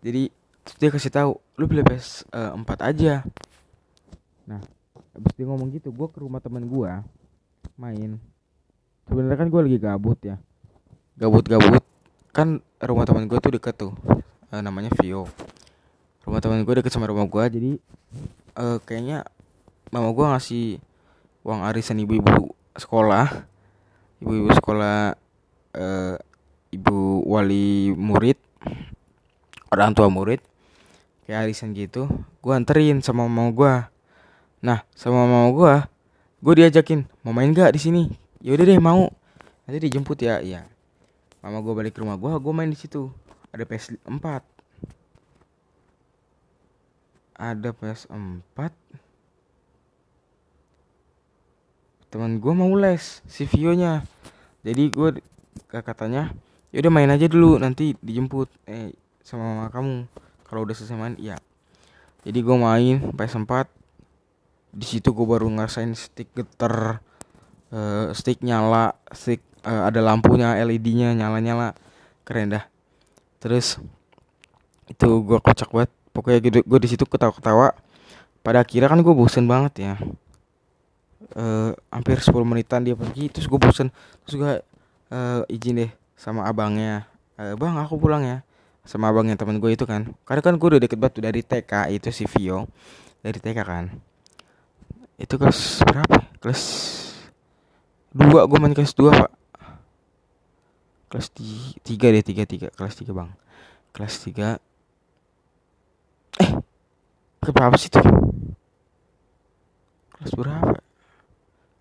jadi dia kasih tahu lu beli PS4 uh, aja. Nah abis dia ngomong gitu gue ke rumah teman gue main. Sebenarnya kan gue lagi gabut ya. Gabut-gabut. Kan rumah teman gue tuh deket tuh uh, namanya Vio. Rumah teman gue deket sama rumah gue jadi uh, kayaknya mama gue ngasih uang arisan ibu-ibu sekolah ibu-ibu sekolah uh, ibu wali murid orang tua murid kayak arisan gitu gue anterin sama mama gue nah sama mama gue gue diajakin mau main gak di sini? Yaudah deh mau. Nanti dijemput ya iya. Mama gue balik ke rumah gue gue main di situ. Ada PS 4 ada PS 4 teman gue mau les si Vio nya jadi gue katanya ya udah main aja dulu nanti dijemput eh sama mama kamu. Kalau udah selesai main iya. Jadi gue main PS 4 di situ gue baru ngerasain stick getar uh, stick nyala stick uh, ada lampunya LED-nya nyala-nyala. Keren dah. Terus itu gue kocak banget. Pokoknya gitu gue di situ ketawa-ketawa. Pada akhirnya kan gue bosen banget ya uh, hampir 10 menitan dia pergi terus gue bosen. Terus gue uh, izin deh sama abangnya. Uh, bang aku pulang ya. Sama abangnya teman gue itu kan. Karena kan gue udah deket banget dari TK itu si Vio. Dari TK kan. Itu kelas berapa kelas dua gue main kelas dua pak. Kelas tiga deh tiga tiga. Kelas tiga bang. Kelas tiga. Eh berapa sih tuh kelas berapa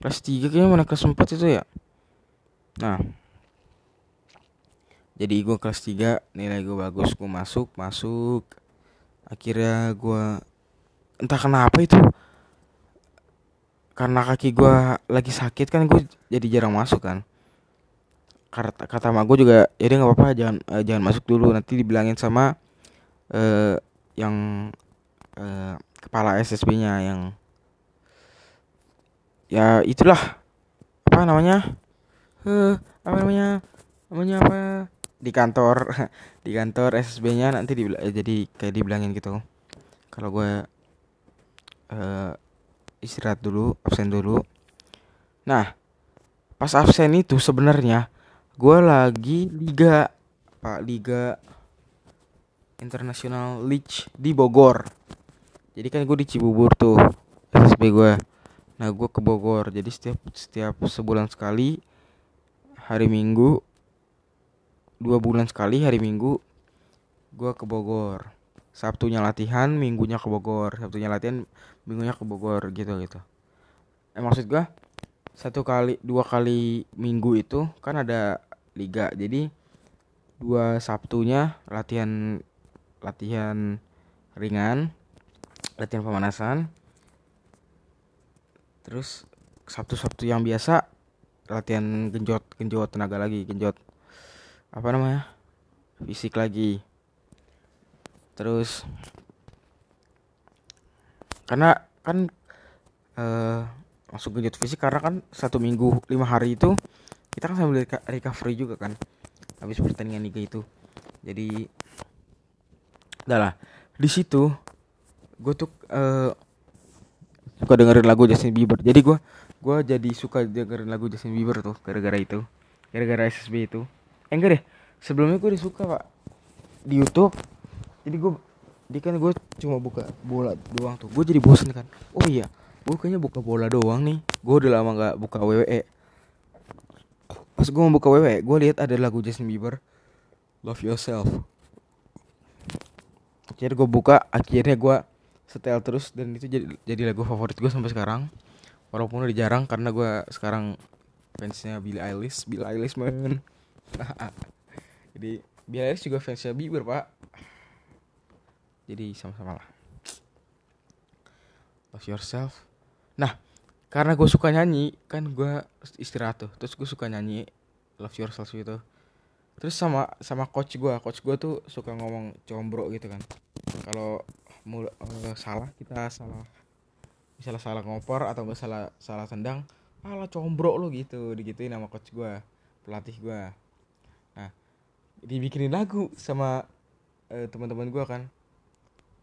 kelas 3 kayaknya mana kelas 4 itu ya? Nah. Jadi gue kelas 3 nilai gue bagus gue masuk masuk. Akhirnya gue entah kenapa itu. Karena kaki gue lagi sakit kan gue jadi jarang masuk kan. Kata kata mak gue juga ya nggak apa-apa jangan uh, jangan masuk dulu nanti dibilangin sama uh, yang uh, kepala SSB-nya yang ya itulah. Apa namanya? Eh apa namanya? Namanya apa? Di kantor. <laughs> Di kantor SSB-nya nanti di jadi kayak dibilangin gitu. Kalau gue uh, istirahat dulu absen dulu. Nah pas absen itu sebenarnya gue lagi liga pak liga internasional league di Bogor. Jadi kan gue di Cibubur tuh SSB gue nah gue ke Bogor. Jadi setiap setiap sebulan sekali hari Minggu dua bulan sekali hari Minggu gue ke Bogor. Sabtunya latihan Minggunya ke Bogor. Sabtunya latihan Minggunya ke Bogor gitu gitu. Eh maksud gue satu kali dua kali minggu itu kan ada liga. Jadi dua sabtunya latihan latihan ringan latihan pemanasan terus sabtu sabtu yang biasa latihan genjot genjot tenaga lagi genjot apa namanya fisik lagi. Terus karena kan eh masuk genjot fisik karena kan satu minggu lima hari itu kita kan sambil recovery juga kan habis pertandingan liga itu. Jadi udah lah. Di situ gue tuh uh, suka dengerin lagu Justin Bieber. Jadi gue gue jadi suka dengerin lagu Justin Bieber tuh gara-gara itu. Gara-gara SSB itu. Eh enggak deh. Sebelumnya gue udah suka pak. Di YouTube. Jadi gue di kan gue cuma buka bola doang tuh. Gue jadi bosen kan. Oh iya gue kayaknya buka bola doang nih. Gue udah lama gak buka WWE pas gue mau buka WWE gue lihat ada lagu Justin Bieber. Love Yourself. Akhirnya gue buka akhirnya gue setel terus dan itu jadi jadi lagu favorit gue sampai sekarang. Walaupun udah jarang karena gue sekarang fansnya Billie Eilish. Billie Eilish man. <laughs> Jadi Billie Eilish juga fansnya Bieber pak. Jadi sama-sama lah. Love yourself. Nah karena gue suka nyanyi kan gue istirahat tuh. Terus gue suka nyanyi love yourself gitu. Terus sama sama coach gue coach gue tuh suka ngomong combro gitu kan. Kalau mau uh, salah kita salah misalnya salah ngopor atau gak salah salah tendang alah combro lo gitu digituin nama coach gue pelatih gue nah dibikinin lagu sama uh, teman-teman gue kan.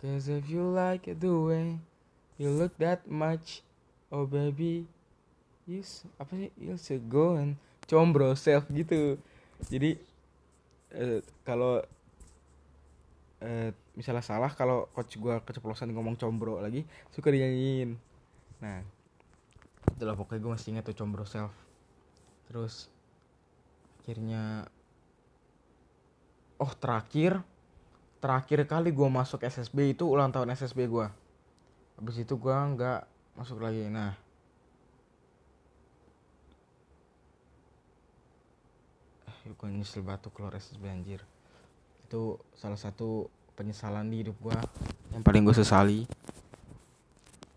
Cause if you like it the way you look that much oh baby you apa sih? You should go and combro self gitu. Jadi uh, kalau uh, misalnya salah kalau coach gue keceplosan ngomong combro lagi suka dinyanyiin. Nah itulah pokoknya gue masih ingat tuh combro self. Terus akhirnya oh terakhir terakhir kali gue masuk SSB itu ulang tahun SSB gue habis itu gue nggak masuk lagi. Nah eh gue nyesel batu keluar SSB anjir. Itu salah satu penyesalan di hidup gue yang paling gue sesali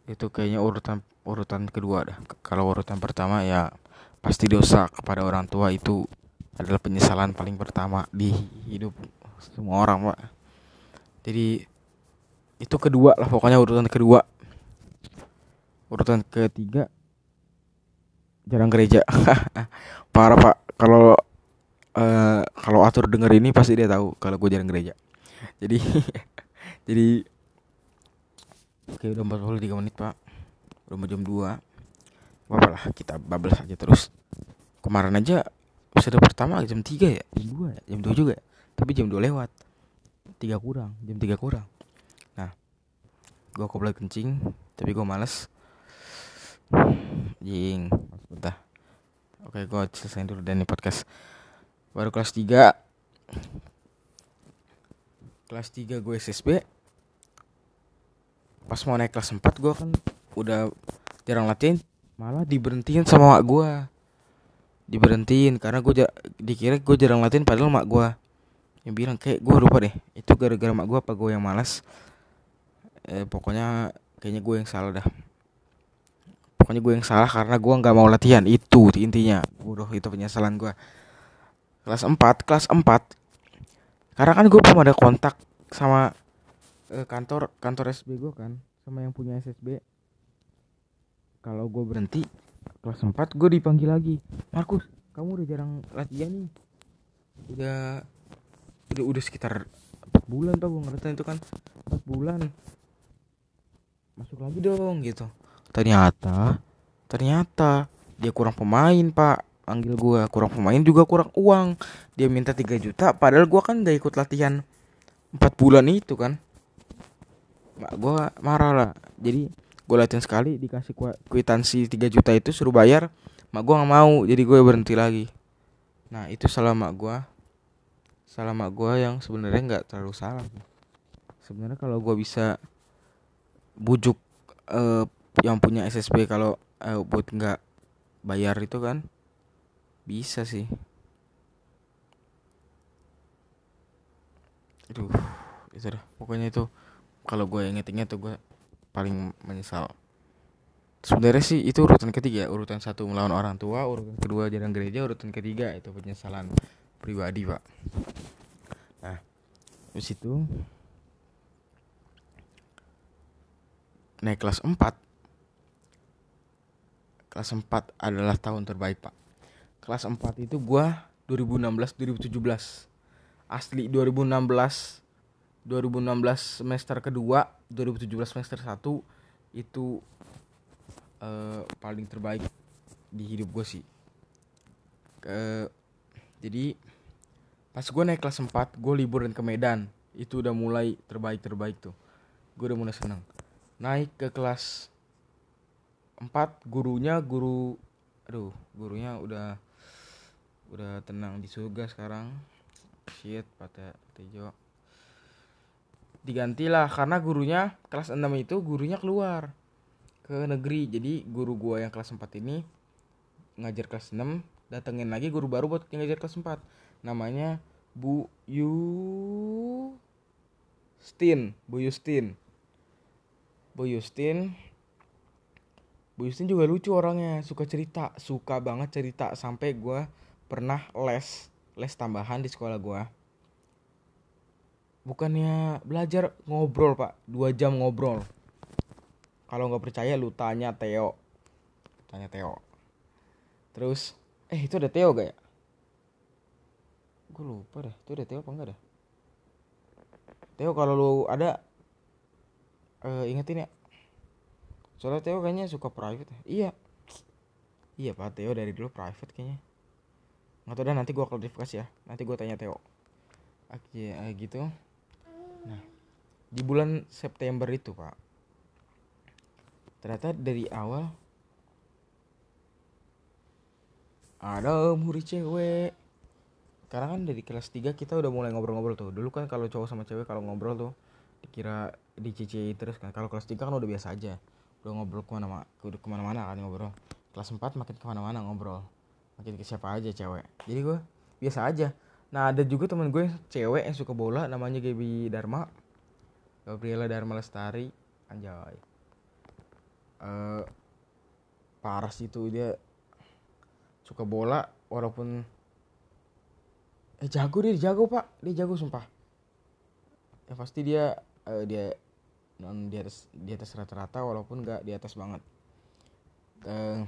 itu kayaknya urutan urutan kedua dah. Kalau urutan pertama ya pasti dosa kepada orang tua itu adalah penyesalan paling pertama di hidup semua orang pak. Jadi itu kedua lah pokoknya urutan kedua. Urutan ketiga jarang gereja. <laughs> Parah pak. Kalau uh, kalau atur denger ini pasti dia tahu kalau gue jarang gereja jadi <laughs> jadi oke udah 43 menit pak. Udah mau jam 2 apa lah kita bablas aja terus. Kemarin aja episode pertama jam 3 ya? Jam 2 ya? Jam 2 juga ya? Tapi jam 2 lewat. Tiga kurang jam 3 kurang. Nah gue koplo kencing tapi gue males. Jing udah oke gue selesai dulu dan ini podcast. Baru kelas 3 kelas 3 gue SSB pas mau naik kelas 4 gue kan udah jarang latihan malah diberhentiin sama mak gue diberhentiin karena gue dikira gue jarang latihan padahal mak gue yang bilang kayak gue lupa deh itu gara-gara mak gue apa gue yang malas? Eh, pokoknya kayaknya gue yang salah dah. Pokoknya gue yang salah karena gue nggak mau latihan itu intinya. Bodoh itu penyesalan gue kelas 4 kelas 4 karena kan gue belum ada kontak sama eh, kantor kantor SB gue kan sama yang punya SSB kalau gue berhenti kelas 4 gue dipanggil lagi. Markus kamu udah jarang latihan nih. Udah udah udah sekitar 4 bulan pak gue ngerti itu kan. 4 bulan. Masuk lagi dong gitu. Ternyata ternyata dia kurang pemain pak panggil gue kurang pemain juga kurang uang. Dia minta 3 juta padahal gue kan gak ikut latihan 4 bulan itu kan. Mak gue marah lah. Jadi gue latihan sekali dikasih kwitansi 3 juta itu suruh bayar. Mak gue gak mau jadi gue berhenti lagi. Nah itu salah mak gue salah mak gue yang sebenarnya nggak terlalu salah. Sebenarnya kalau gue bisa bujuk uh, yang punya SSB kalau uh, buat nggak bayar itu kan bisa sih. Aduh itu dah. Pokoknya itu kalau gue inget-inget tuh gue paling menyesal. Sebenarnya sih itu urutan ketiga urutan satu melawan orang tua urutan kedua jarang gereja urutan ketiga itu penyesalan pribadi pak. Nah di situ naik kelas 4 kelas 4 adalah tahun terbaik pak kelas 4 itu gue 2016 2017 asli 2016 2016 semester kedua 2017 semester 1 itu uh, paling terbaik di hidup gue sih. Ke jadi pas gue naik kelas 4 gue liburan ke Medan. Itu udah mulai terbaik terbaik tuh. Gue udah mulai seneng. Naik ke kelas 4 gurunya guru aduh gurunya udah udah tenang di surga sekarang. Shit pada Tejo digantilah karena gurunya kelas 6 itu gurunya keluar ke negeri. Jadi guru gua yang kelas 4 ini ngajar kelas 6 datengin lagi guru baru buat ngajar kelas 4 namanya Bu Yustin Bu Yustin. Bu Yustin. Bu Yustin juga lucu orangnya suka cerita suka banget cerita. Sampai gua pernah les les tambahan di sekolah gua. Bukannya belajar ngobrol pak. Dua jam ngobrol. Kalau nggak percaya lu tanya Theo. Tanya Theo. Terus eh itu ada Theo gak ya? Gue lupa deh itu ada Theo apa enggak dah Theo kalau lu ada uh, ingetin ya. Soalnya Theo kayaknya suka private ya. iya. Iya pak. Theo dari dulu private kayaknya nggak tahu dah nanti gue klarifikasi ya nanti gue tanya Theo oke uh, gitu Nah, di bulan September itu, Pak. Ternyata dari awal ada murid cewek. Karena kan dari kelas 3 kita udah mulai ngobrol-ngobrol tuh. Dulu kan kalau cowok sama cewek kalau ngobrol tuh dikira dicicai terus kan. Kalau kelas 3 kan udah biasa aja. Udah ngobrol ke mana-mana, udah ke mana-mana kan ngobrol. Kelas 4 makin ke mana-mana ngobrol. Makin ke siapa aja cewek. Jadi gue biasa aja. Nah ada juga temen gue cewek yang suka bola namanya Gaby Dharma. Gabriela Dharma Lestari. Anjay. Uh, Paras itu dia suka bola walaupun eh jago dia jago pak. Dia jago sumpah. Ya pasti dia uh, dia non di atas di atas rata-rata walaupun nggak di atas banget. Uh,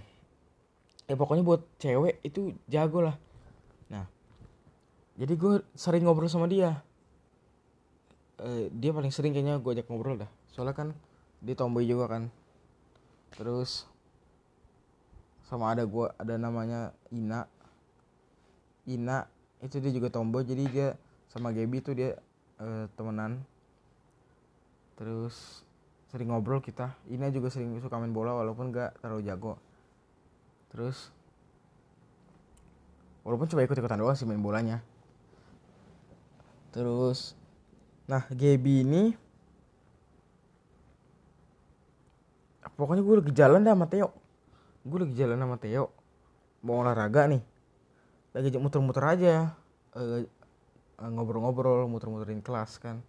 eh pokoknya buat cewek itu jago lah. Nah jadi gue sering ngobrol sama dia. Uh, dia paling sering kayaknya gue ajak ngobrol dah. Soalnya kan dia tomboy juga kan. Terus sama ada gue ada namanya Ina. Ina itu dia juga tomboy jadi dia sama Gaby itu dia uh, temenan. Terus sering ngobrol kita. Ina juga sering suka main bola walaupun gak terlalu jago terus walaupun coba ikut-ikutan doang sih main bolanya. Terus nah Gaby ini pokoknya gue lagi jalan dah sama Theo. Gue lagi jalan sama Theo mau olahraga nih. Lagi muter-muter aja uh, ngobrol-ngobrol muter-muterin kelas kan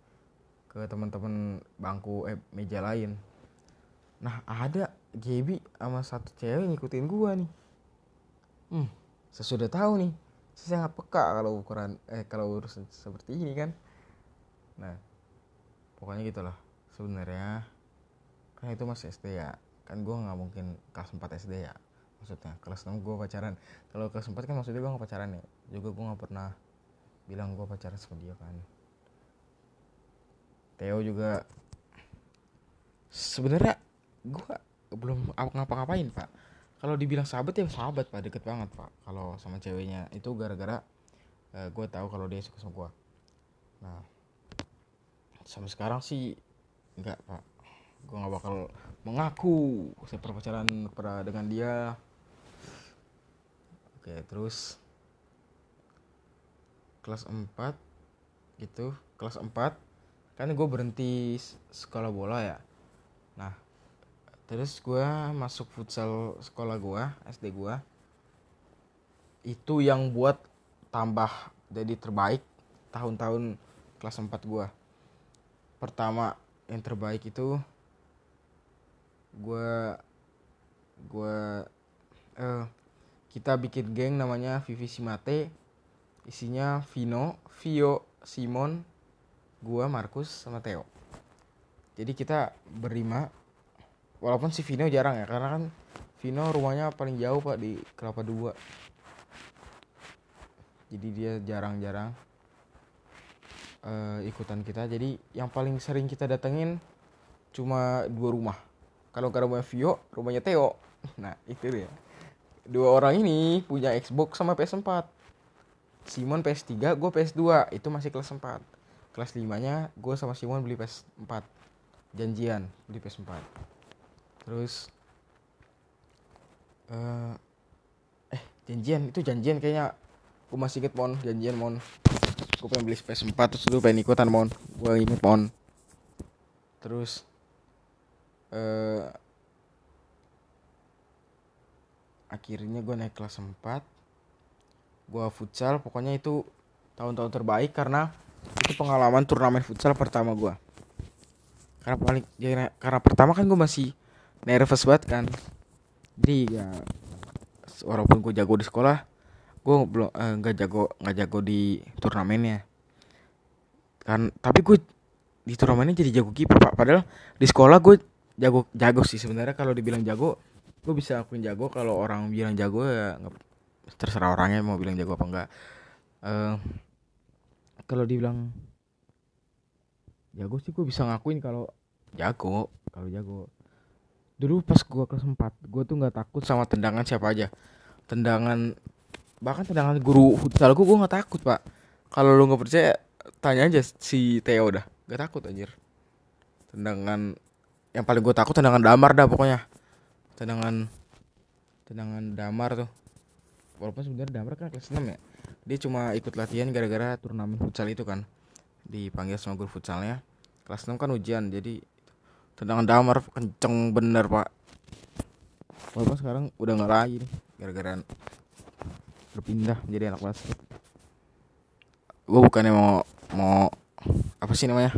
ke teman-teman bangku eh meja lain. Nah ada Gaby sama satu cewek ngikutin gue nih. Hmm. Sesudah tahu nih saya sangat peka kalau ukuran eh kalau urusan seperti ini kan. Nah pokoknya gitulah. Sebenarnya kan itu masih SD ya. Kan gue nggak mungkin kelas 4 SD ya. Maksudnya kelas 6 gue pacaran. Kalau kelas 4 kan maksudnya gue nggak pacaran ya. Juga gue nggak pernah bilang gue pacaran sama dia kan. Theo juga sebenarnya gue belum ngapa-ngapain pak. Kalau dibilang sahabat ya sahabat pak. Deket banget pak. Kalau sama ceweknya itu gara-gara uh, eh, gue tahu kalau dia suka sama gue nah sampai sekarang sih enggak pak. Gue nggak bakal mengaku saya pacaran pada dengan dia. Oke terus kelas 4 gitu kelas 4 kan gue berhenti sekolah bola ya. Nah terus gue masuk futsal sekolah gue SD gue itu yang buat tambah jadi terbaik tahun-tahun kelas 4 gua. Pertama yang terbaik itu gua gua eh kita bikin geng namanya Vivi Simate. Isinya Vino, Vio, Simon, gua, Markus sama Theo. Jadi kita berlima walaupun si Vino jarang ya karena kan Vino rumahnya paling jauh Pak di Kelapa Dua. Jadi dia jarang-jarang uh, ikutan kita. Jadi yang paling sering kita datengin cuma dua rumah. Kalau ke rumah Vio, rumahnya Theo. Nah, itu dia. Dua orang ini punya Xbox sama PS4 Simon PS3 gue PS2 itu masih kelas 4 kelas 5 nya gue sama Simon beli PS4 janjian beli PS4 terus uh, eh janjian itu janjian kayaknya. Gue masih inget mon janjian mon. Gue pengen beli PS4 terus gue pengen ikutan mon. Gue inget mon. Terus uh, akhirnya gue naik kelas 4 gua futsal pokoknya itu tahun-tahun terbaik karena itu pengalaman turnamen futsal pertama gua. Karena paling ya, karena pertama kan gua masih nervous banget kan. Jadi ya walaupun gua jago di sekolah gua belum eh, nggak eh, jago nggak jago di turnamennya. Kan tapi gue di turnamennya jadi jago kiper pak. Padahal di sekolah gue jago jago sih sebenarnya. Kalau dibilang jago gue bisa akuin jago. Kalau orang bilang jago ya terserah orangnya mau bilang jago apa enggak uh, kalau dibilang jago sih gue bisa ngakuin kalau jago kalau jago dulu pas gue kelas 4 gue tuh nggak takut sama tendangan siapa aja. Tendangan bahkan tendangan guru futsal gue gue nggak takut pak. Kalau lu nggak percaya tanya aja si Theo udah gak takut anjir. Tendangan yang paling gue takut tendangan damar dah pokoknya. Tendangan tendangan damar tuh. Walaupun sebenarnya Damar kan kelas 6 ya. Dia cuma ikut latihan gara-gara turnamen futsal itu kan. Dipanggil sama guru futsalnya. Kelas 6 kan ujian jadi tendangan Damar kenceng bener pak. Walaupun sekarang udah nggak lagi nih gara-gara berpindah menjadi anak basket gue bukannya mau mau apa sih namanya?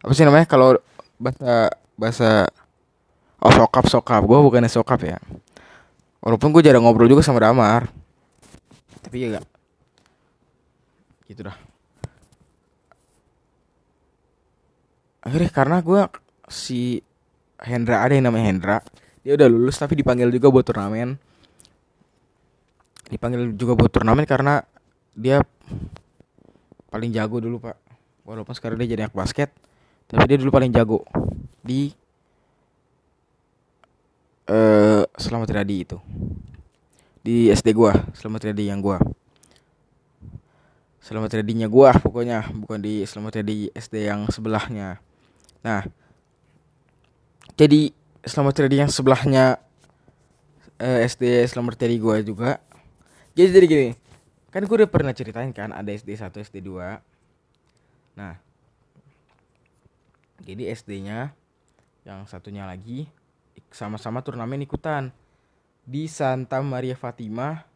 Apa sih namanya? Kalau bahasa bahasa oh sokap sokap. Gue bukannya sokap ya. Walaupun gue jarang ngobrol juga sama Damar. Tapi ya gak gitu dah. Akhirnya karena gue si Hendra ada yang namanya Hendra. Dia udah lulus tapi dipanggil juga buat turnamen. Dipanggil juga buat turnamen karena dia paling jago dulu pak. Walaupun sekarang dia jadi anak basket tapi dia dulu paling jago di eh Selamat Riyadi itu. Di SD gua Selamat Riyadi yang gua. Selamat Riyadinya gua pokoknya bukan di Selamat Riyadi SD yang sebelahnya. Nah jadi Selamat Riyadi yang sebelahnya eh, SD Selamat Riyadi gua juga. Jadi jadi gini kan gue udah pernah ceritain kan ada SD 1 SD 2 nah jadi SD-nya yang satunya lagi sama-sama turnamen ikutan di Santa Maria Fatima.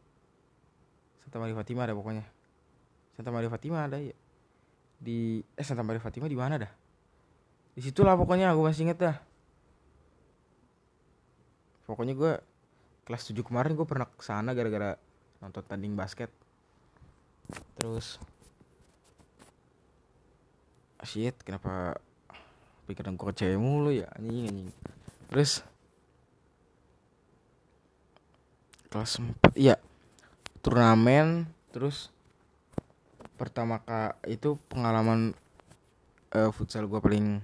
Santa Maria Fatima ada pokoknya. Santa Maria Fatima ada ya di eh Santa Maria Fatima di mana dah? Di situ lah pokoknya aku masih inget dah pokoknya gue kelas 7 kemarin gue pernah ke sana gara-gara nonton tanding basket. Terus? Shit kenapa pikiran gue cewek mulu ya? Anjing anjing. Terus? Kelas 4 iya. Turnamen terus pertama kak itu pengalaman uh, futsal gue paling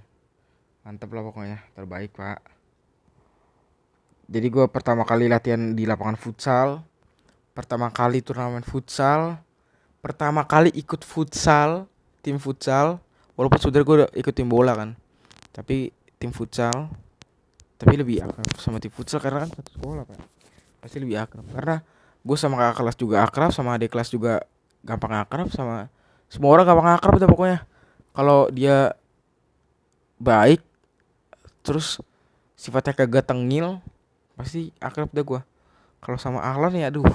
mantep lah pokoknya. Terbaik pak jadi gue pertama kali latihan di lapangan futsal pertama kali turnamen futsal pertama kali ikut futsal tim futsal walaupun sudah gue ikut tim bola kan tapi tim futsal tapi lebih akrab sama tim futsal karena kan satu sekolah pak. Pasti lebih akrab. Karena gue sama kakak kelas juga akrab sama adik kelas juga gampang akrab sama semua orang gampang akrab udah pokoknya. Kalau dia baik terus sifatnya kagak tengil pasti akrab deh gue kalau sama Ahlan ya aduh